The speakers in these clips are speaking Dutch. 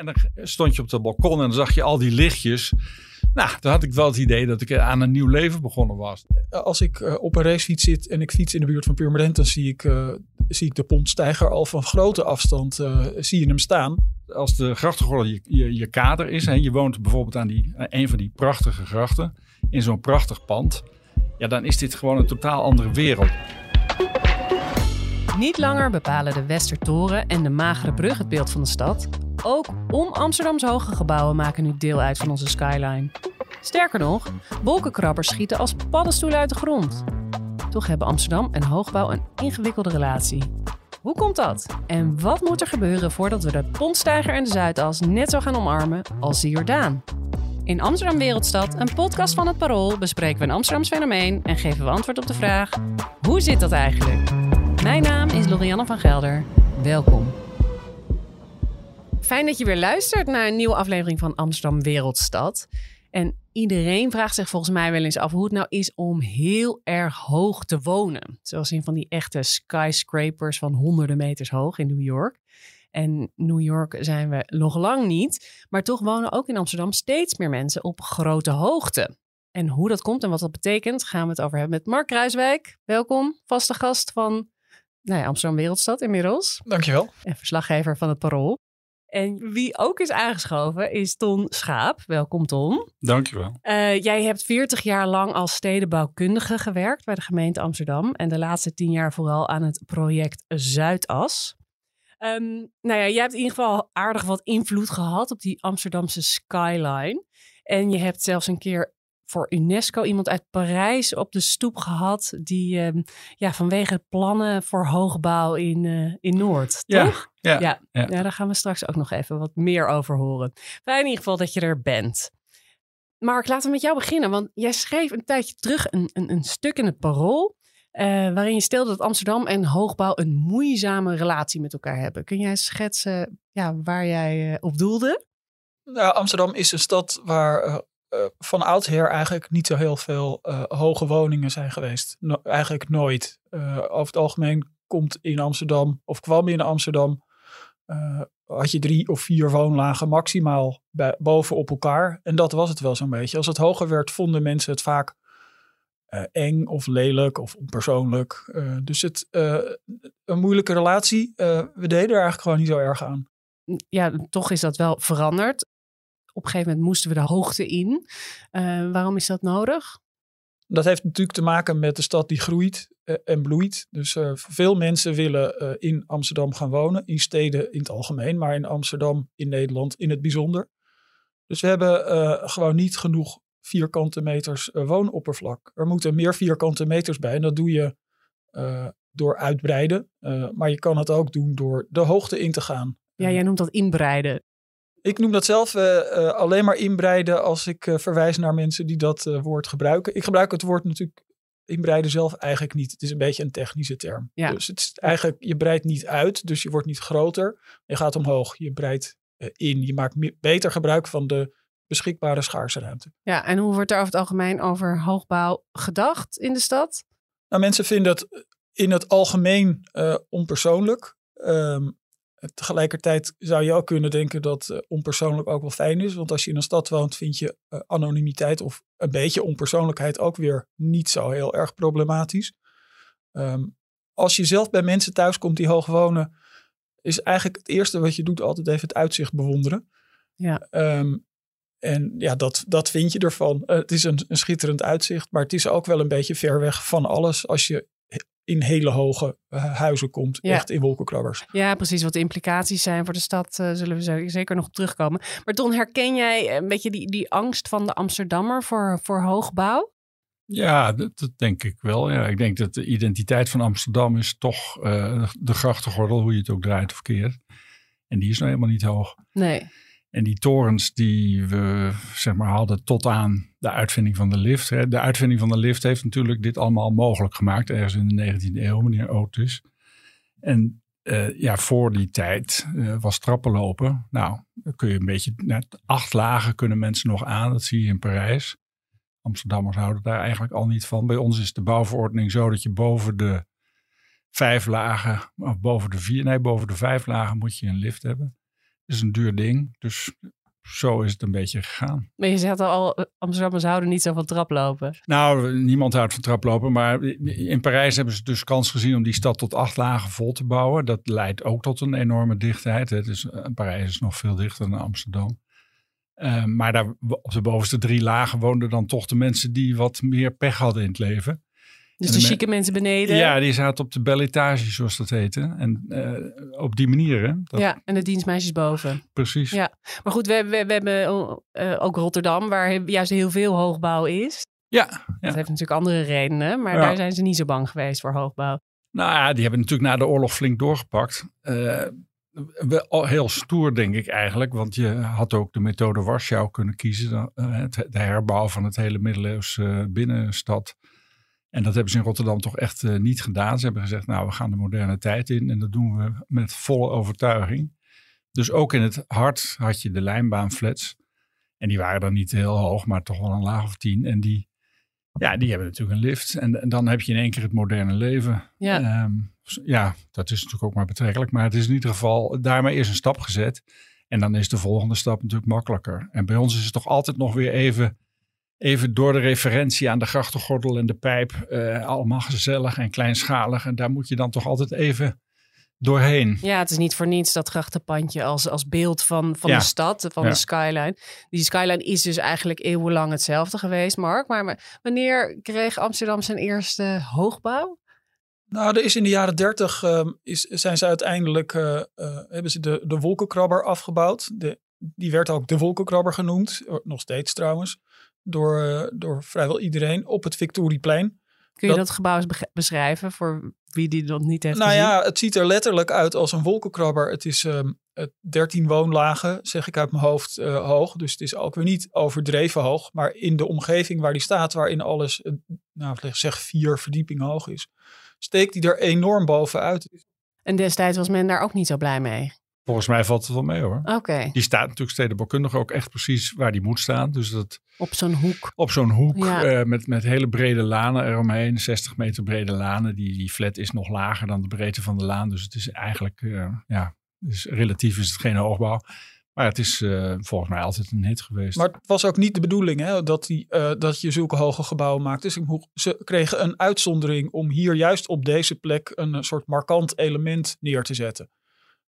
En dan stond je op het balkon en dan zag je al die lichtjes. Nou, dan had ik wel het idee dat ik aan een nieuw leven begonnen was. Als ik uh, op een racefiets zit en ik fiets in de buurt van Purmerend, dan zie ik, uh, zie ik de pontstijger al van grote afstand uh, zie je hem staan. Als de grachtengordel je, je, je, kader is, en je woont bijvoorbeeld aan die, een van die prachtige grachten, in zo'n prachtig pand, ja, dan is dit gewoon een totaal andere wereld. Niet langer bepalen de Westertoren en de Magere Brug het beeld van de stad. Ook om Amsterdams hoge gebouwen maken nu deel uit van onze skyline. Sterker nog, wolkenkrabbers schieten als paddenstoelen uit de grond. Toch hebben Amsterdam en hoogbouw een ingewikkelde relatie. Hoe komt dat? En wat moet er gebeuren voordat we de Pontstijger en de Zuidas net zo gaan omarmen als de Jordaan? In Amsterdam Wereldstad, een podcast van het Parool, bespreken we een Amsterdams fenomeen en geven we antwoord op de vraag: hoe zit dat eigenlijk? Mijn naam is Lorianne van Gelder. Welkom. Fijn dat je weer luistert naar een nieuwe aflevering van Amsterdam Wereldstad. En iedereen vraagt zich volgens mij wel eens af hoe het nou is om heel erg hoog te wonen. Zoals in van die echte skyscrapers van honderden meters hoog in New York. En New York zijn we nog lang niet. Maar toch wonen ook in Amsterdam steeds meer mensen op grote hoogte. En hoe dat komt en wat dat betekent, gaan we het over hebben met Mark Kruiswijk. Welkom, vaste gast van nou ja, Amsterdam Wereldstad inmiddels. Dankjewel. En verslaggever van het Parool. En wie ook is aangeschoven is Ton Schaap. Welkom Ton. Dankjewel. Uh, jij hebt 40 jaar lang als stedenbouwkundige gewerkt bij de gemeente Amsterdam. En de laatste 10 jaar vooral aan het project Zuidas. Um, nou ja, jij hebt in ieder geval aardig wat invloed gehad op die Amsterdamse skyline. En je hebt zelfs een keer voor UNESCO iemand uit Parijs op de stoep gehad. Die uh, ja, vanwege plannen voor hoogbouw in, uh, in Noord. Ja, toch? Ja, ja, ja. ja, daar gaan we straks ook nog even wat meer over horen. Fijn in ieder geval dat je er bent. Mark, laten we met jou beginnen. Want jij schreef een tijdje terug een, een, een stuk in het Parool. Uh, waarin je stelde dat Amsterdam en hoogbouw een moeizame relatie met elkaar hebben. Kun jij schetsen ja, waar jij op doelde? Nou, Amsterdam is een stad waar uh, van oudsher eigenlijk niet zo heel veel uh, hoge woningen zijn geweest. Eigenlijk nooit. Uh, over het algemeen komt in Amsterdam, of kwam in Amsterdam, had je drie of vier woonlagen maximaal bij, boven op elkaar. En dat was het wel zo'n beetje. Als het hoger werd, vonden mensen het vaak eng of lelijk of onpersoonlijk. dus het, een moeilijke relatie. we deden er eigenlijk gewoon niet zo erg aan. Ja, toch is dat wel veranderd op een gegeven moment moesten we de hoogte in. Uh, waarom is dat nodig? Dat heeft natuurlijk te maken met de stad die groeit uh, en bloeit. Dus uh, veel mensen willen in Amsterdam gaan wonen. In steden in het algemeen, maar in Amsterdam, in Nederland in het bijzonder. Dus we hebben gewoon niet genoeg vierkante meters woonoppervlak. Er moeten meer vierkante meters bij. En dat doe je door uitbreiden. maar je kan het ook doen door de hoogte in te gaan. Ja, jij noemt dat inbreiden. Ik noem dat zelf uh, uh, alleen maar inbreiden als ik uh, verwijs naar mensen die dat woord gebruiken. Ik gebruik het woord natuurlijk inbreiden zelf eigenlijk niet. Het is een beetje een technische term. Ja. Dus het is eigenlijk, je breidt niet uit, dus je wordt niet groter. Je gaat omhoog, je breidt in. Je maakt meer, beter gebruik van de beschikbare schaarse ruimte. Ja, en hoe wordt er over het algemeen over hoogbouw gedacht in de stad? Nou, mensen vinden het in het algemeen onpersoonlijk. Um, Tegelijkertijd zou je ook kunnen denken dat uh, onpersoonlijk ook wel fijn is. Want als je in een stad woont, vind je uh, anonimiteit of een beetje onpersoonlijkheid ook weer niet zo heel erg problematisch. Um, als je zelf bij mensen thuis komt die hoog wonen, is eigenlijk het eerste wat je doet altijd even het uitzicht bewonderen. Ja. Um, en ja, dat, dat vind je ervan. Uh, het is een, een schitterend uitzicht, maar het is ook wel een beetje ver weg van alles als je in hele hoge uh, huizen komt. Ja. Echt in wolkenkrabbers. Ja, precies. Wat de implicaties zijn voor de stad uh, zullen we zeker nog terugkomen. Maar Don, herken jij een beetje die, die angst van de Amsterdammer voor, voor hoogbouw? Ja, dat, dat, denk ik wel. Ja, ik denk dat de identiteit van Amsterdam is toch uh, de grachtengordel, hoe je het ook draait of keert. En die is nou helemaal niet hoog. Nee. En die torens die we zeg maar, hadden tot aan de uitvinding van de lift. Hè. De uitvinding van de lift heeft natuurlijk dit allemaal mogelijk gemaakt. Ergens in de 19e eeuw, meneer Otis. En uh, ja, voor die tijd uh, was trappenlopen. Nou, dan kun je een beetje... Net acht lagen kunnen mensen nog aan. Dat zie je in Parijs. Amsterdammers houden daar eigenlijk al niet van. Bij ons is de bouwverordening zo dat je boven de vijf lagen... Of boven de vier... Nee, boven de vijf lagen moet je een lift hebben. Is een duur ding. Dus zo is het een beetje gegaan. Maar je zegt al, eh, Amsterdammers houden niet zo van traplopen. Nou, niemand houdt van traplopen. Maar in Parijs hebben ze dus kans gezien om die stad tot acht lagen vol te bouwen. Dat leidt ook tot een enorme dichtheid. Het is, eh, Parijs is nog veel dichter dan Amsterdam. Uh, maar daar, op de bovenste drie lagen woonden dan toch de mensen die wat meer pech hadden in het leven. Dus de, de chique mensen beneden? Ja, die zaten op de belletage, zoals dat heette. En uh, op die manier, hè? Dat... Ja, en de dienstmeisjes boven. Precies. Ja, maar goed, we, we, we hebben uh, ook Rotterdam, waar juist heel veel hoogbouw is. Ja, ja. Dat heeft natuurlijk andere redenen, maar ja. daar zijn ze niet zo bang geweest voor hoogbouw. Nou ja, die hebben natuurlijk na de oorlog flink doorgepakt. Uh, wel heel stoer, denk ik eigenlijk. Want je had ook de methode Warschau kunnen kiezen. De herbouw van het hele middeleeuwse binnenstad. En dat hebben ze in Rotterdam toch echt uh, niet gedaan. Ze hebben gezegd, nou, we gaan de moderne tijd in. En dat doen we met volle overtuiging. Dus ook in het hart had je de lijnbaanflats. En die waren dan niet heel hoog, maar toch wel een laag of tien. En die, ja, die hebben natuurlijk een lift. En, en dan heb je in één keer het moderne leven. Ja. Um, ja, dat is natuurlijk ook maar betrekkelijk. Maar het is in ieder geval, daarmee is een stap gezet. En dan is de volgende stap natuurlijk makkelijker. En bij ons is het toch altijd nog weer even even door de referentie aan de grachtengordel en de pijp. Uh, allemaal gezellig en kleinschalig. En daar moet je dan toch altijd even doorheen. Ja, het is niet voor niets dat grachtenpandje als, als beeld van, van Ja. de stad, van Ja. de skyline. Die skyline is dus eigenlijk eeuwenlang hetzelfde geweest, Mark. Maar, maar wanneer kreeg Amsterdam zijn eerste hoogbouw? Nou, er is in de jaren dertig is, zijn ze uiteindelijk, eh, eh, hebben ze de, de wolkenkrabber afgebouwd. De, die werd ook de wolkenkrabber genoemd, eh, nog steeds trouwens, door, door vrijwel iedereen op het Victorieplein. Kun je Dat- dat, gebouw eens beschrijven voor wie die nog niet heeft Nou gezien? ja, het ziet er letterlijk uit als een wolkenkrabber. Het is ehm, het 13 woonlagen, zeg ik uit mijn hoofd, eh, hoog. Dus het is ook weer niet overdreven hoog. Maar in de omgeving waar die staat, waarin alles, eh, nou zeg vier verdiepingen hoog is, steekt die er enorm bovenuit. En destijds was men daar ook niet zo blij mee. Volgens mij valt het wel mee hoor. Oké, Die staat natuurlijk stedenbouwkundig ook echt precies waar die moet staan. Dus dat op zo'n hoek. op zo'n hoek Ja. eh, met, met hele brede lanen eromheen. 60 meter brede lanen. Die, die flat is nog lager dan de breedte van de laan. Dus het is eigenlijk, eh, ja, dus relatief is het geen hoogbouw. Maar het is eh, volgens mij altijd een hit geweest. Maar het was ook niet de bedoeling hè, dat, die, eh, dat je zulke hoge gebouwen maakt. Dus ze kregen een uitzondering om hier juist op deze plek een soort markant element neer te zetten.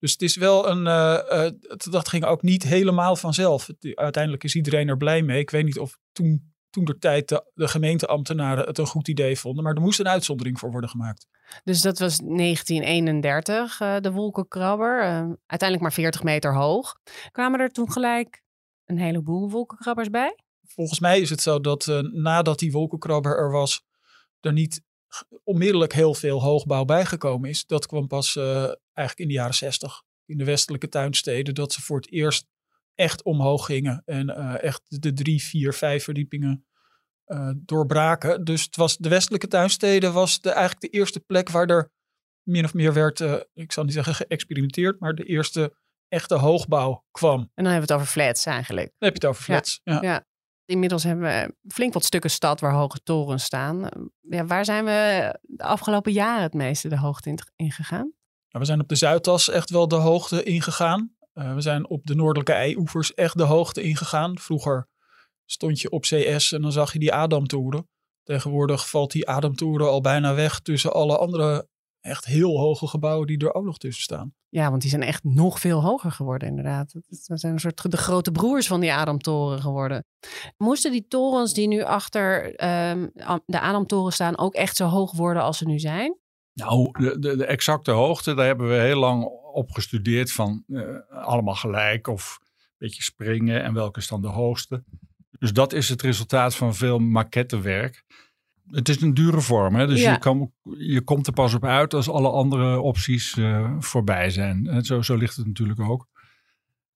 Dus het is wel een. eh, eh, dat ging ook niet helemaal vanzelf. Uiteindelijk is iedereen er blij mee. Ik weet niet of toen, toen de tijd de, de gemeenteambtenaren het een goed idee vonden. Maar er moest een uitzondering voor worden gemaakt. Dus dat was 1931, eh, de wolkenkrabber. uiteindelijk maar 40 meter hoog. Kwamen er toen gelijk een heleboel wolkenkrabbers bij? Volgens mij is het zo dat nadat die wolkenkrabber er was, er niet onmiddellijk heel veel hoogbouw bijgekomen is. Dat kwam pas eh, eigenlijk in de jaren zestig in de westelijke tuinsteden, dat ze voor het eerst echt omhoog gingen en eh, echt de drie, vier, vijf verdiepingen eh, doorbraken. Dus het was, de westelijke tuinsteden was de, eigenlijk de eerste plek waar er min of meer werd, ik zal niet zeggen geëxperimenteerd, maar de eerste echte hoogbouw kwam. En dan hebben we het over flats eigenlijk. heb je het over flats. Ja. Ja. Inmiddels hebben we flink wat stukken stad waar hoge torens staan. Ja, waar zijn we de afgelopen jaren het meeste de hoogte in, gegaan? Nou, we zijn op de Zuidas echt wel de hoogte ingegaan. Eh, we zijn op de noordelijke eioevers echt de hoogte ingegaan. Vroeger stond je op CS en dan zag je die Adamtoren. Tegenwoordig valt die Adamtoren al bijna weg tussen alle andere echt heel hoge gebouwen die er ook nog tussen staan. Ja, want die zijn echt nog veel hoger geworden inderdaad. Dat zijn een soort de grote broers van die Adamtoren geworden. Moesten die torens die nu achter ehm, de Adamtoren staan ook echt zo hoog worden als ze nu zijn? Nou, de, de, de exacte hoogte, daar hebben we heel lang op gestudeerd van eh, allemaal gelijk of een beetje springen en welke is dan de hoogste. Dus dat is het resultaat van veel maquettewerk. Het is een dure vorm, hè? dus Ja. je, kan, je komt er pas op uit als alle andere opties eh, voorbij zijn. En zo, zo ligt het natuurlijk ook.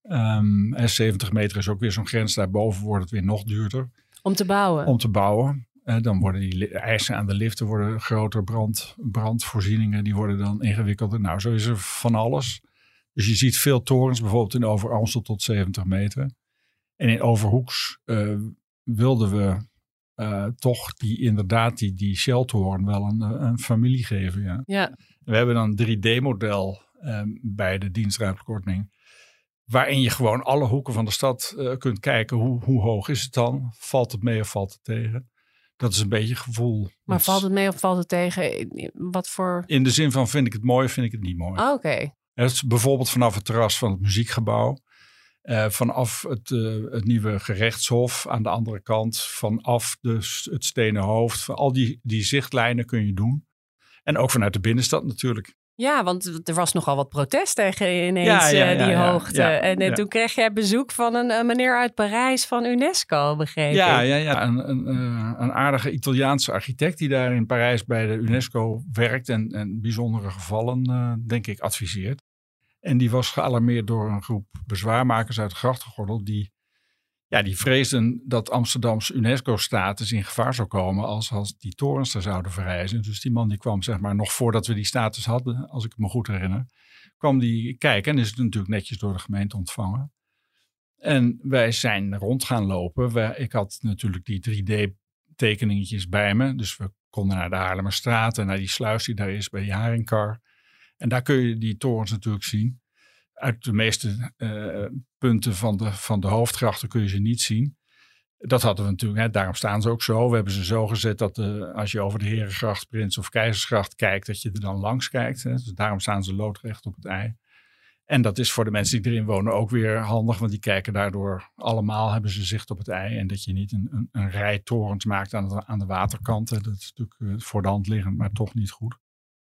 Ehm, en 70 meter is ook weer zo'n grens. Daarboven wordt het weer nog duurder Om te bouwen? om te bouwen. Eh, dan worden die eisen aan de liften worden groter, brand, brandvoorzieningen die worden dan ingewikkelder. Nou, zo is er van alles. Dus je ziet veel torens, bijvoorbeeld in Overamstel tot 70 meter. En in Overhoeks eh, wilden we eh, toch die, inderdaad die, die Shell-toren wel een, eh, een familie geven. Ja. Ja, We hebben dan een 3D-model ehm, bij de dienstruimtelijke ordening. waarin je gewoon alle hoeken van de stad uh, kunt kijken. Hoe, hoe hoog is het dan? Valt het mee of valt het tegen? Dat is een beetje gevoel. Maar valt het mee of valt het tegen? Wat voor... In de zin van vind ik het mooi of vind ik het niet mooi. Oh, Oké. Is bijvoorbeeld vanaf het terras van het muziekgebouw. Eh, vanaf het, eh, het nieuwe gerechtshof aan de andere kant. Vanaf de, het stenen hoofd. Van al die, die zichtlijnen kun je doen. En ook vanuit de binnenstad natuurlijk. Ja, want er was nogal wat protest tegen ineens Ja, ja, eh, ja, die hoogte. en toen kreeg jij bezoek van een meneer uit Parijs van UNESCO, begreep Ja, ik. ja, ja. Een, een, een aardige Italiaanse architect die daar in Parijs bij de UNESCO werkt. En, en bijzondere gevallen, denk ik, adviseert. En die was gealarmeerd door een groep bezwaarmakers uit de grachtengordel. Die, ja, die vreesden dat Amsterdams UNESCO-status in gevaar zou komen als, als die torens er zouden verrijzen. Dus die man die kwam, zeg maar, nog voordat we die status hadden, als ik me goed herinner, kwam die kijken. En is het natuurlijk netjes door de gemeente ontvangen. En wij zijn rond gaan lopen. Ik had natuurlijk die 3D-tekeningetjes bij me. Dus we konden naar de Haarlemmerstraat en naar die sluis die daar is bij die Haringkar. En daar kun je die torens natuurlijk zien. Uit de meeste eh, punten van de, van de hoofdgrachten kun je ze niet zien. Dat hadden we natuurlijk, hè, daarom staan ze ook zo. We hebben ze zo gezet dat eh, als je over de Herengracht, Prins of Keizersgracht kijkt, dat je er dan langs kijkt. Hè. Dus daarom staan ze loodrecht op het ei. En dat is voor de mensen die erin wonen ook weer handig, want die kijken daardoor allemaal, hebben ze zicht op het ei. En dat je niet een, een, een rij torens maakt aan de, aan de waterkanten. Dat is natuurlijk eh, voor de hand liggend, maar toch niet goed.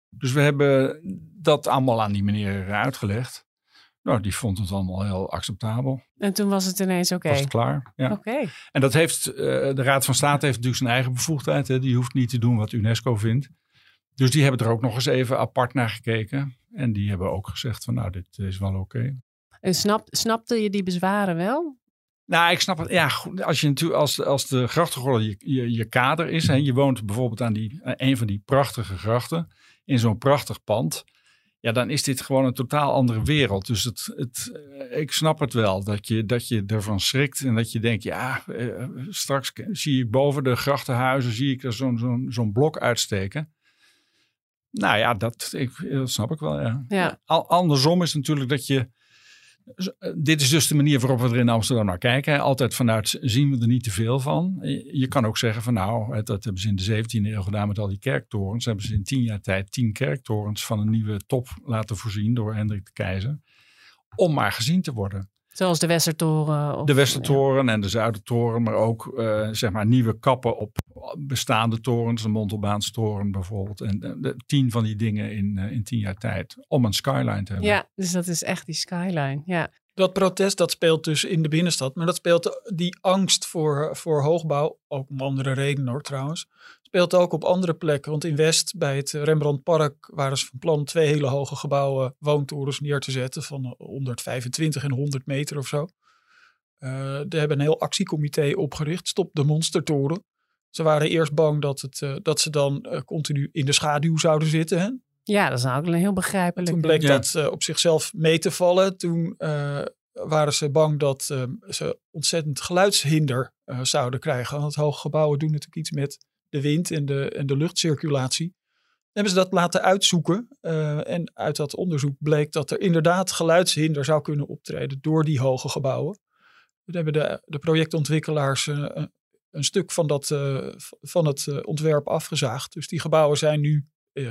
Dus we hebben dat allemaal aan die meneer uitgelegd. Nou, die vond het allemaal heel acceptabel. En toen was het ineens oké. Was het klaar? Ja. Oké. En dat heeft, eh, de Raad van State heeft natuurlijk zijn eigen bevoegdheid. Hè. Die hoeft niet te doen wat UNESCO vindt. Dus die hebben er ook nog eens even apart naar gekeken. En die hebben ook gezegd van nou, dit is wel oké. En snap, snapte je die bezwaren wel? Nou, ik snap het. Ja, als, je natuurlijk, als, als de grachtengordel je, je, je kader is. Hè, je woont bijvoorbeeld aan die, aan een van die prachtige grachten. In zo'n prachtig pand. Ja, dan is dit gewoon een totaal andere wereld. Dus het, het, eh, ik snap het wel. Dat je, dat je ervan schrikt. En dat je denkt, ja, eh, straks zie ik boven de grachtenhuizen. Zie ik er zo'n zo'n zo'n blok uitsteken. Nou ja, dat, ik, dat snap ik wel, ja. Ja. Al, andersom is natuurlijk dat je... Dit is dus de manier waarop we er in Amsterdam naar kijken. Altijd vanuit zien we er niet te veel van. Je kan ook zeggen van nou, dat hebben ze in de 17e eeuw gedaan met al die kerktorens. Hebben ze in tien jaar tijd tien kerktorens van een nieuwe top laten voorzien door Hendrik de Keizer. Om maar gezien te worden. Zoals de Westertoren? Of, De Westertoren en de Zuidertoren, maar ook eh, zeg maar nieuwe kappen op bestaande torens. De Montelbaanstoren bijvoorbeeld. En eh, de, tien van die dingen in, eh, in tien jaar tijd. Om een skyline te Ja. hebben. ja, dus dat is echt die skyline. Ja. Dat protest dat speelt dus in de binnenstad. Maar dat speelt die angst voor, voor hoogbouw, ook om andere redenen hoor trouwens, speelt ook op andere plekken. Want in West bij het Rembrandtpark waren ze van plan twee hele hoge gebouwen, woontorens neer te zetten van 125 en 100 meter of zo. Eh er hebben een heel actiecomité opgericht, Stop de Monstertoren. Ze waren eerst bang dat, het, eh, dat ze dan eh, continu in de schaduw zouden zitten. Hè? ja, dat is nou ook een heel begrijpelijk. Toen bleek Ja. dat eh, op zichzelf mee te vallen. Toen eh, waren ze bang dat eh, ze ontzettend geluidshinder eh, zouden krijgen. Want hoge gebouwen doen natuurlijk iets met de wind en de, en de luchtcirculatie. Hebben ze dat laten uitzoeken. eh, en uit dat onderzoek bleek dat er inderdaad geluidshinder zou kunnen optreden door die hoge gebouwen. We hebben de, de projectontwikkelaars eh, een, stuk van, dat, eh, van het ontwerp afgezaagd. Dus die gebouwen zijn nu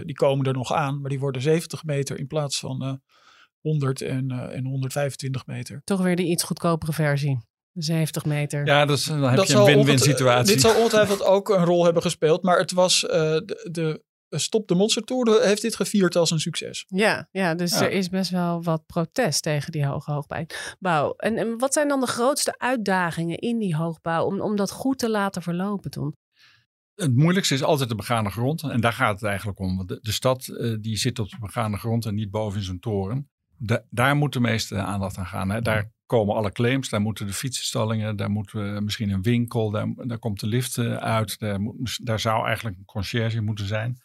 die komen er nog aan, maar die worden 70 meter in plaats van eh 100 en, en 125 meter. Toch weer de iets goedkopere versie. De 70 meter. Ja, dat is, dan heb Dat je een win-win situatie. Dit zal ongetwijfeld ook een rol hebben gespeeld, maar het was eh, de, de Stop de Monstertour heeft dit gevierd als een succes. Ja, ja dus Ja. er is best wel wat protest tegen die hoge hoogbouw. En, en wat zijn dan de grootste uitdagingen in die hoogbouw om, om dat goed te laten verlopen toen? Het moeilijkste is altijd de begane grond. En daar gaat het eigenlijk om. Want de, de stad eh, die zit op de begane grond en niet boven in zo'n toren. Da- daar moet de meeste aandacht aan gaan. Hè. Daar komen alle claims. Daar moeten de fietsenstallingen. Daar moet eh, misschien een winkel. Daar, daar komt de lift eh, uit. Daar, moet, daar zou eigenlijk een conciërge moeten zijn.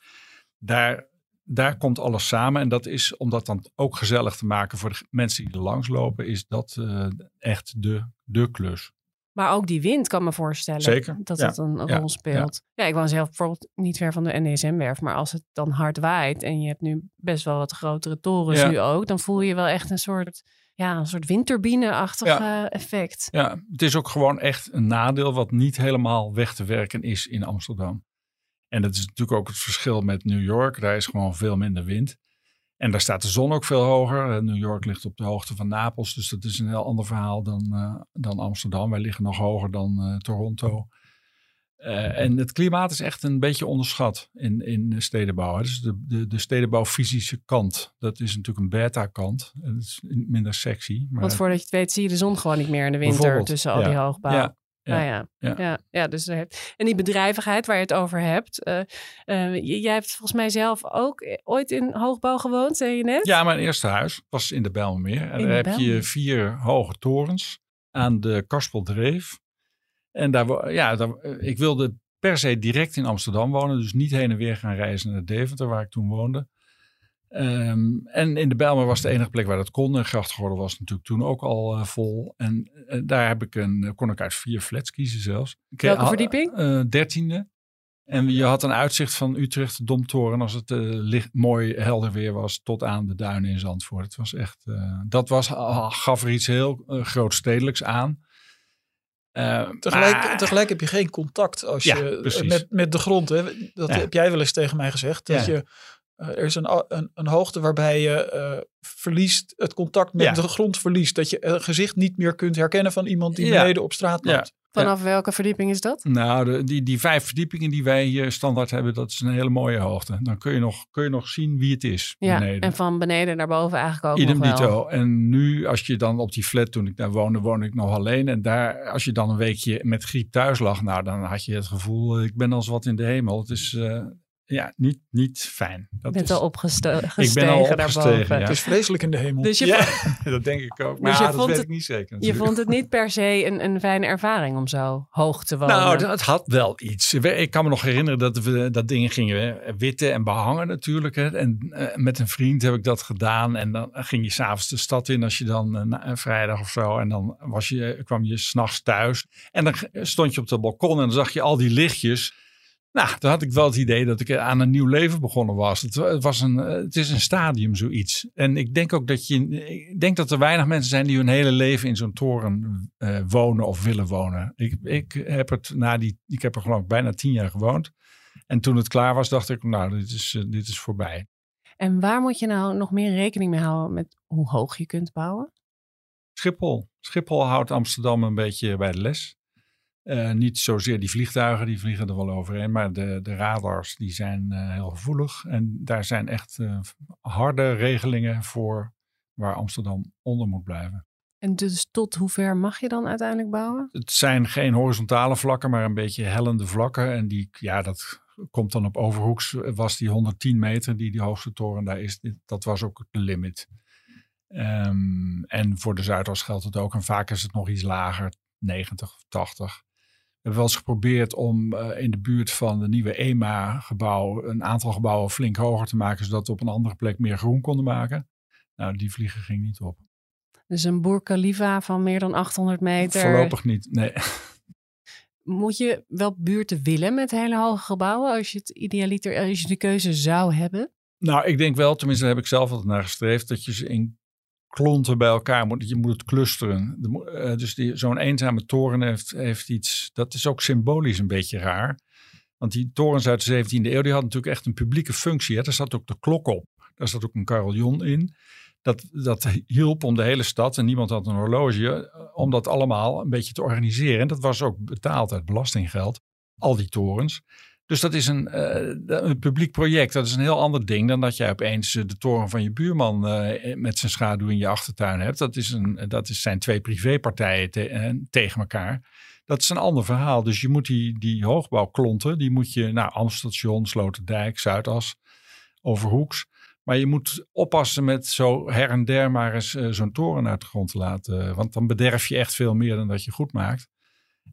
Daar, daar komt alles samen. En dat is om dat dan ook gezellig te maken voor de mensen die er langs lopen. Is dat eh, echt de, de klus. Maar ook die wind kan me voorstellen Zeker, dat ja. dat een, Ja, rol speelt. Ja. ik woon zelf bijvoorbeeld niet ver van de NDSM-werf. Maar als het dan hard waait en je hebt nu best wel wat grotere torens nu ook. Dan voel je wel echt een soort ja, een soort windturbine-achtig Ja. eh, effect. Ja, het is ook gewoon echt een nadeel wat niet helemaal weg te werken is in Amsterdam. En dat is natuurlijk ook het verschil met New York. Daar is gewoon veel minder wind. En daar staat de zon ook veel hoger. Eh, New York ligt op de hoogte van Napels, dus dat is een heel ander verhaal dan, eh, dan Amsterdam. Wij liggen nog hoger dan Toronto. Eh, en het klimaat is echt een beetje onderschat in, in de stedenbouw. hè. Dus de, de, de stedenbouwfysische kant, dat is natuurlijk een beta-kant. Dat is minder sexy. Maar Want voordat je het weet zie je de zon gewoon niet meer in de winter tussen al ja. die hoogbouw. Ja, ja, Nou ja, ja. ja. Ja, dus en die bedrijvigheid waar je het over hebt. eh, eh, jij hebt volgens mij zelf ook ooit in hoogbouw gewoond, zei je net? Ja, mijn eerste huis was in de Bijlmermeer. En daar heb je vier hoge torens aan de Kaspeldreef. En daar, ja, daar, eh, ik wilde per se direct in Amsterdam wonen. Dus niet heen en weer gaan reizen naar Deventer, waar ik toen woonde. Ehm, en in de Bijlmer was de enige plek waar dat kon. En Grachtgordel was natuurlijk toen ook al eh, vol. En eh, daar heb ik een, kon ik uit vier flats kiezen zelfs. Ik Welke had- verdieping? dertiende. En je had een uitzicht van Utrecht, de Domtoren, als het licht, mooi helder weer was, tot aan de duinen in Zandvoort. Het was echt, dat was, gaf er iets heel grootstedelijks aan. Uh, Tegelijk, maar- tegelijk heb je geen contact als Ja, je precies. met, met de grond. Hè? Dat Ja. heb jij wel eens tegen mij gezegd. Dat Ja. je, eh, er is een, een, een hoogte waarbij je eh, verliest, het contact met de grond verliest. Dat je een gezicht niet meer kunt herkennen van iemand die beneden op straat loopt. Vanaf welke verdieping is dat? Nou, de, die, die vijf verdiepingen die wij hier standaard hebben, dat is een hele mooie hoogte. Dan kun je nog, kun je nog zien wie het is Ja, beneden. en van beneden naar boven eigenlijk ook Idem nog wel. dito. En nu, als je dan op die flat, toen ik daar woonde, woonde ik nog alleen. En daar, als je dan een weekje met griep thuis lag, nou, dan had je het gevoel, eh, ik ben als wat in de hemel. Het is, eh, ja, niet, niet fijn. Je Dat bent is, al opgestegen Ik ben al opgestegen, ja. Het is vreselijk in de hemel. Dus je, ja, vond, dat denk ik ook. Dus Maar je dat vond weet het- ik niet zeker. je vond het niet per se een, een fijne ervaring om zo hoog te wonen. Nou, dat had wel iets. Ik kan me nog herinneren dat we dat dingen gingen witten en behangen natuurlijk. Hè. En eh, met een vriend heb ik dat gedaan. En dan ging je s'avonds de stad in als je dan eh, na- een vrijdag of zo. En dan was je, kwam je s'nachts thuis. En dan stond je op het balkon en dan zag je al die lichtjes. Nou, dan had ik wel het idee dat ik aan een nieuw leven begonnen was. Het, wa- het, was een, eh, het is een stadium, zoiets. En ik denk ook dat je. Ik denk dat er weinig mensen zijn die hun hele leven in zo'n toren eh, wonen of willen wonen. Ik, ik heb het na die. Ik heb er geloof ik bijna tien jaar gewoond. En toen het klaar was, dacht ik, nou, dit is, eh, dit is voorbij. En waar moet je nou nog meer rekening mee houden met hoe hoog je kunt bouwen? Schiphol. Schiphol houdt Amsterdam een beetje bij de les. Eh, niet zozeer die vliegtuigen, die vliegen er wel overheen. Maar de, de radars, die zijn eh, heel gevoelig. En daar zijn echt eh, harde regelingen voor waar Amsterdam onder moet blijven. En dus tot hoe ver mag je dan uiteindelijk bouwen? Het zijn geen horizontale vlakken, maar een beetje hellende vlakken. En die, ja, dat komt dan op Overhoeks, was die 110 meter die die hoogste toren daar is. Dat was ook de limit. Ehm, en voor de Zuidas geldt het ook. En vaak is het nog iets lager, 90 of 80. Hebben wel eens geprobeerd om eh, in de buurt van de nieuwe EMA-gebouw een aantal gebouwen flink hoger te maken, zodat we op een andere plek meer groen konden maken. Nou, die vliegen ging niet op. Dus een Burj Khalifa van meer dan 800 meter. Voorlopig niet, nee. Moet je wel buurten willen met hele hoge gebouwen als je het idealiter, als je de keuze zou hebben? Nou, ik denk wel, tenminste daar heb ik zelf altijd naar gestreefd, dat je ze in klonten bij elkaar moet. Je moet het clusteren. Eh, dus die- zo'n eenzame toren heeft, heeft iets, dat is ook symbolisch een beetje raar. Want die torens uit de 17e eeuw, die hadden natuurlijk echt een publieke functie. Hè? Daar zat ook de klok op. Daar zat ook een carillon in. Dat, dat hielp om de hele stad, en niemand had een horloge, eh, om dat allemaal een beetje te organiseren. En dat was ook betaald uit belastinggeld, al die torens. Dus dat is een, eh, een publiek project. Dat is een heel ander ding dan dat jij opeens eh, de toren van je buurman eh, met zijn schaduw in je achtertuin hebt. Dat, is een, dat is, zijn twee privépartijen te- tegen elkaar. Dat is een ander verhaal. Dus je moet die, die hoogbouwklonten, die moet je naar Amstelstation, Sloterdijk, Zuidas, Overhoeks. Maar je moet oppassen met zo her en der maar eens zo'n toren uit de grond te laten. Want dan bederf je echt veel meer dan dat je goed maakt.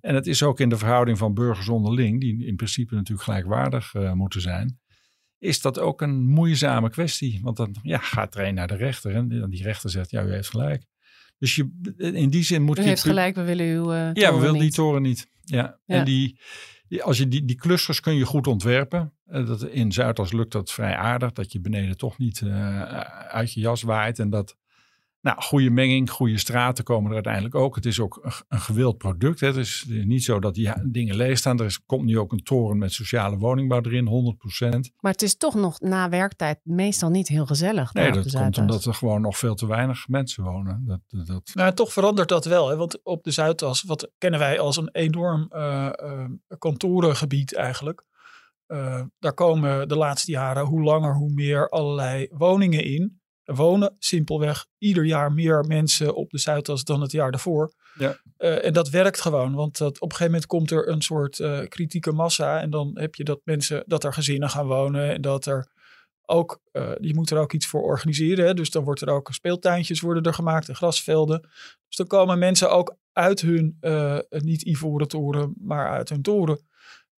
En het is ook in de verhouding van burgers onderling, die in principe natuurlijk gelijkwaardig eh, moeten zijn, is dat ook een moeizame kwestie. Want dan ja, gaat er een naar de rechter en die rechter zegt, ja, u heeft gelijk. Dus je, in die zin moet U je... heeft gelijk, we willen uw eh Ja, we willen die niet. toren niet. Ja. Ja. En die, die- als je die, die clusters kun je goed ontwerpen. Eh, dat, in Zuidas lukt dat vrij aardig. Dat je beneden toch niet uit je jas waait. En dat Nou, goede menging, goede straten komen er uiteindelijk ook. Het is ook een, een gewild product. Hè. Het is niet zo dat die dingen leeg staan. Er is, komt nu ook een toren met sociale woningbouw erin, 100%. Maar het is toch nog na werktijd meestal niet heel gezellig. Nee, dat komt omdat er gewoon nog veel te weinig mensen wonen. Dat, dat... Nou, toch verandert dat wel. Hè? Want op de Zuidas, wat kennen wij als een enorm uh, uh, kantorengebied eigenlijk. Uh, daar komen de laatste jaren hoe langer hoe meer allerlei woningen in. Er wonen simpelweg ieder jaar meer mensen op de Zuidas dan het jaar daarvoor. Ja. Uh, en dat werkt gewoon, want dat, op een gegeven moment komt er een soort uh, kritieke massa. En dan heb je dat mensen, dat er gezinnen gaan wonen en dat er ook, uh, je moet er ook iets voor organiseren. Hè? Dus dan wordt er ook speeltuintjes worden er gemaakt en grasvelden. Dus dan komen mensen ook uit hun, niet ivoren toren, maar uit hun toren.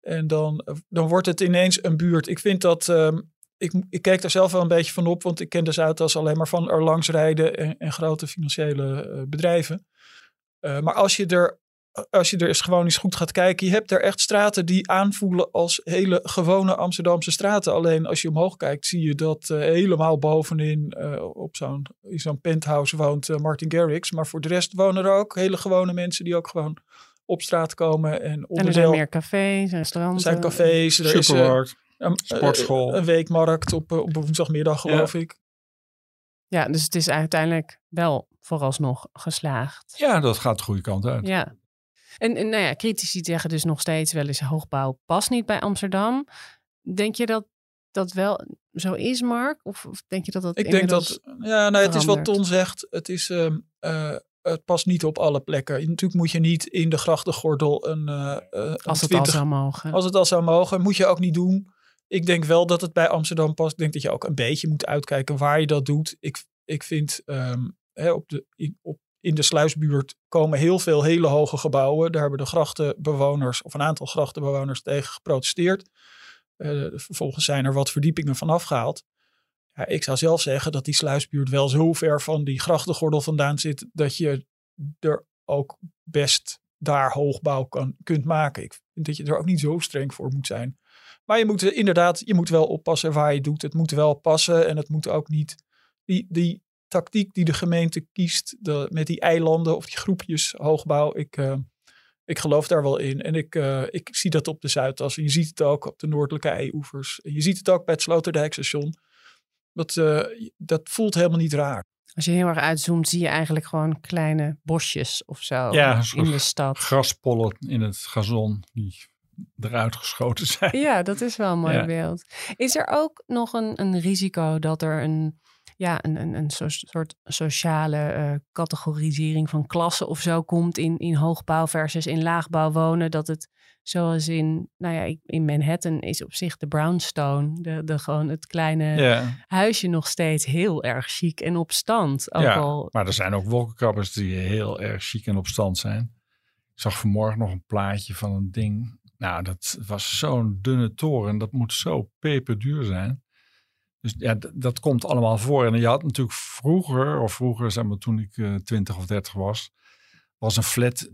En dan, dan wordt het ineens een buurt. Ik vind dat um, ik, ik keek daar zelf wel een beetje van op, want ik ken de Zuidas alleen maar van er langs rijden en, en grote financiële uh, bedrijven. Uh, maar als je er als je er eens gewoon eens goed gaat kijken, je hebt er echt straten die aanvoelen als hele gewone Amsterdamse straten. Alleen als je omhoog kijkt, zie je dat uh, helemaal bovenin uh, op zo'n zo'n penthouse woont uh, Martin Garrix. Maar voor de rest wonen er ook hele gewone mensen die ook gewoon op straat komen. En, onderdeel, en er zijn meer cafés, restaurants. Er zijn cafés, er is een, Sportschool. Een weekmarkt op, op woensdagmiddag, geloof ik. Ja, dus het is uiteindelijk wel vooralsnog geslaagd. Ja, dat gaat de goede kant uit. Ja. En, en nou ja, critici zeggen dus nog steeds wel eens hoogbouw past niet bij Amsterdam. Denk je dat dat wel zo is, Mark? Of, of denk je dat dat Ik denk dat, ja, nou, het is wat Ton zegt. Het is... Uh, uh, het past niet op alle plekken. Natuurlijk moet je niet in de grachtengordel een. Uh, als het al zou mogen. Als het al zou mogen, moet je ook niet doen. Ik denk wel dat het bij Amsterdam past. Ik denk dat je ook een beetje moet uitkijken waar je dat doet. Ik, ik vind um, hè, op de, in, op, in de sluisbuurt komen heel veel hele hoge gebouwen. Daar hebben de grachtenbewoners of een aantal grachtenbewoners tegen geprotesteerd. Uh, vervolgens zijn er wat verdiepingen vanaf gehaald. Ja, ik zou zelf zeggen dat die sluisbuurt wel zo ver van die grachtengordel vandaan zit dat je er ook best daar hoogbouw kan, kunt maken. Ik vind dat je er ook niet zo streng voor moet zijn. Maar je moet inderdaad, je moet wel oppassen waar je doet. Het moet wel passen en het moet ook niet. Die, die tactiek die de gemeente kiest de, met die eilanden of die groepjes hoogbouw, ik, uh, ik geloof daar wel in. En ik, uh, ik zie dat op de Zuidas. En je ziet het ook op de noordelijke eioevers. En je ziet het ook bij het Sloterdijkstation. Dat, uh, dat voelt helemaal niet raar. Als je heel erg uitzoomt, zie je eigenlijk gewoon kleine bosjes of zo ja, in de stad. Graspollen in het gazon die eruit geschoten zijn. Ja, dat is wel een mooi beeld. Is er ook nog een, een risico dat er een, ja, een, een, een soort sociale uh, categorisering van klassen of zo komt in, in hoogbouw versus in laagbouw wonen? Dat het zoals in, nou ja, in Manhattan is op zich de brownstone, de, de gewoon het kleine huisje nog steeds heel erg chic en op stand. Ook ja, al... maar er zijn ook wolkenkrabbers die heel erg chic en op stand zijn. Ik zag vanmorgen nog een plaatje van een ding nou, dat was zo'n dunne toren. Dat moet zo peperduur zijn. Dus ja, dat komt allemaal voor. En je had natuurlijk vroeger, of vroeger, zeg maar toen ik uh, eh, 20 of 30 was, was een flat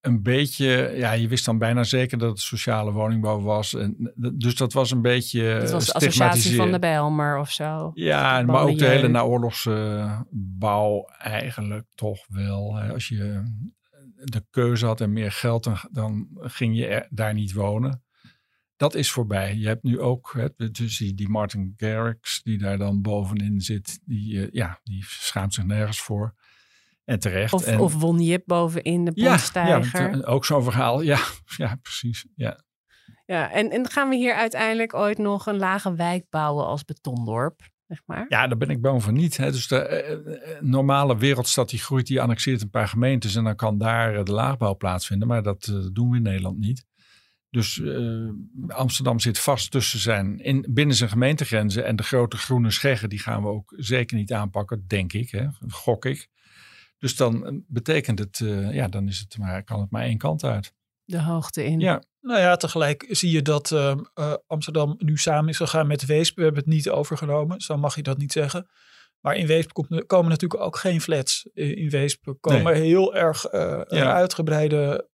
een beetje, ja, je wist dan bijna zeker dat het sociale woningbouw was. En, dus dat was een beetje. Het was de associatie van de Bijlmer of zo. Ja, maar ook de hele naoorlogse bouw eigenlijk toch wel. Als je de keuze had en meer geld, dan, dan ging je er, daar niet wonen. Dat is voorbij. Je hebt nu ook hè, dus die, die Martin Garrix, die daar dan bovenin zit, die, uh, ja, die schaamt zich nergens voor. En terecht. Of, en, of won Jip boven in de pontstijger. Ja, ja, ook zo'n verhaal. Ja, ja precies. Ja. Ja, en, en gaan we hier uiteindelijk ooit nog een lage wijk bouwen als betondorp? Maar. Ja, daar ben ik bang van niet. Hè. Dus de eh, eh, normale wereldstad die groeit, die annexeert een paar gemeentes en dan kan daar eh, de laagbouw plaatsvinden. Maar dat doen we in Nederland niet. Dus Amsterdam zit vast tussen zijn, in, binnen zijn gemeentegrenzen. En de grote groene scheggen, die gaan we ook zeker niet aanpakken, denk ik. Hè, gok ik. Dus dan betekent het, ja, dan is het maar, kan het maar één kant uit. De hoogte in. Ja, nou ja, tegelijk zie je dat uh, uh, Amsterdam nu samen is gegaan met Weesp. We hebben het niet overgenomen, zo mag je dat niet zeggen. Maar in Weesp komen natuurlijk ook geen flats. In Weesp komen heel erg uh, ja. uitgebreide,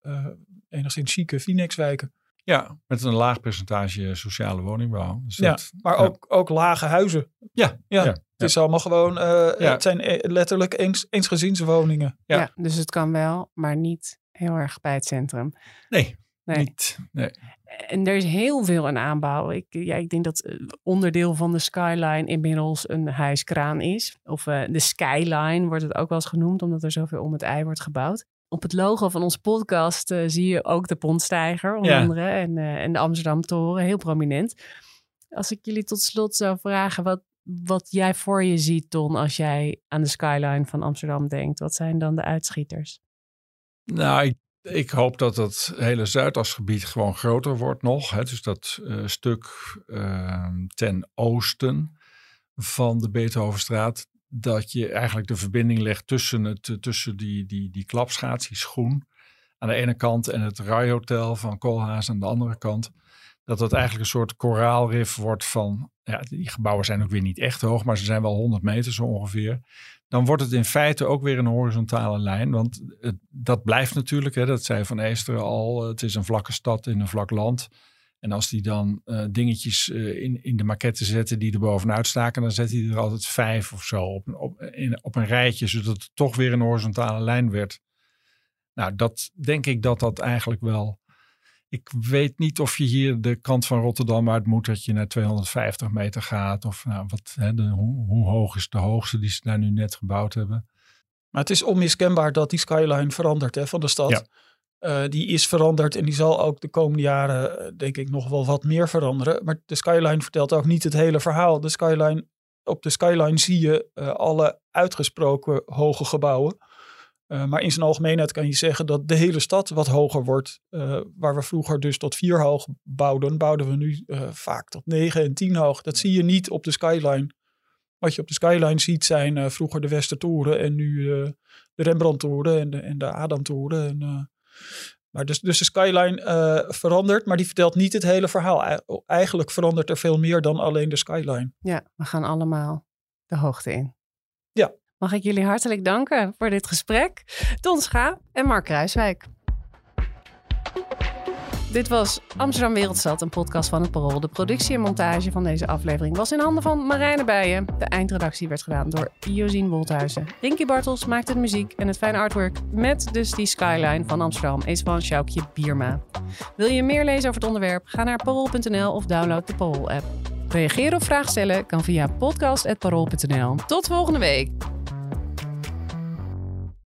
enigszins chique Phoenix-wijken. Ja, met een laag percentage sociale woningbouw. Dus Ja, dat- maar ja. ook, ook lage huizen. Ja, Ja, ja, het is allemaal gewoon, eh, Ja. het zijn eh, letterlijk eens, eensgezinswoningen. Ja. Ja. dus het kan wel, maar niet heel erg bij het centrum. Nee, Nee. niet. Nee. En er is heel veel aan aanbouw. Ik, ja, ik denk dat eh, onderdeel van de skyline inmiddels een hijskraan is. Of eh, de skyline wordt het ook wel eens genoemd, omdat er zoveel om het ei wordt gebouwd. Op het logo van onze podcast eh, zie je ook de Pontstijger, onder Ja. andere, en, en de Amsterdam Toren, heel prominent. Als ik jullie tot slot zou vragen wat, wat jij voor je ziet, Ton, als jij aan de skyline van Amsterdam denkt. Wat zijn dan de uitschieters? Nou, ik, hoop dat het hele Zuidasgebied gewoon groter wordt nog. Hè. Dus dat eh, stuk eh, ten oosten van de Beethovenstraat. Dat je eigenlijk de verbinding legt tussen, het, tussen die, die, die klapschaats, die schoen aan de ene kant en het Rijhotel van Koolhaas aan de andere kant. Dat dat eigenlijk een soort koraalrif wordt van, ja, die gebouwen zijn ook weer niet echt hoog, maar ze zijn wel 100 meter zo ongeveer dan wordt het in feite ook weer een horizontale lijn. Want dat blijft natuurlijk, hè, dat zei Van Eesteren al, het is een vlakke stad in een vlak land. En als die dan eh, dingetjes eh, in, in de maquette zetten die er bovenuit staken, dan zet hij er altijd vijf of zo op, op, in, op een rijtje, zodat het toch weer een horizontale lijn werd. Nou, dat denk ik dat dat eigenlijk wel. Ik weet niet of je hier de kant van Rotterdam uit moet, dat je naar 250 meter gaat. Of nou, wat, hè, de, hoe, hoe hoog is de hoogste die ze daar nu net gebouwd hebben? Maar het is onmiskenbaar dat die skyline verandert hè, van de stad. Ja. Eh, die is veranderd en die zal ook de komende jaren, eh, denk ik, nog wel wat meer veranderen. Maar de skyline vertelt ook niet het hele verhaal. De skyline, op de skyline zie je eh, alle uitgesproken hoge gebouwen. Eh, maar in zijn algemeenheid kan je zeggen dat de hele stad wat hoger wordt. Eh, waar we vroeger dus tot vier hoog bouwden, bouwden we nu eh, vaak tot negen en tien hoog. Dat zie je niet op de skyline. Wat je op de skyline ziet zijn vroeger de Westertoren en nu de Rembrandttoren en de, en de Adamtoren. En, maar dus, dus de skyline verandert, maar die vertelt niet het hele verhaal. Ei- Eigenlijk verandert er veel meer dan alleen de skyline. Ja, we gaan allemaal de hoogte in. Ja. Mag ik jullie hartelijk danken voor dit gesprek. Ton Schaap en Mark Kruiswijk. Dit was Amsterdam Wereldstad, een podcast van het Parool. De productie en montage van deze aflevering was in handen van Marijne Bijen. De eindredactie werd gedaan door Josien Wolthuizen. Rinky Bartels maakte de muziek en het fijne artwork met dus die skyline van Amsterdam is van Sjoukje Bierma. Wil je meer lezen over het onderwerp? Ga naar parool.nl of download de Parool-app. Reageren of vragen stellen kan via podcast.parool.nl. Tot volgende week!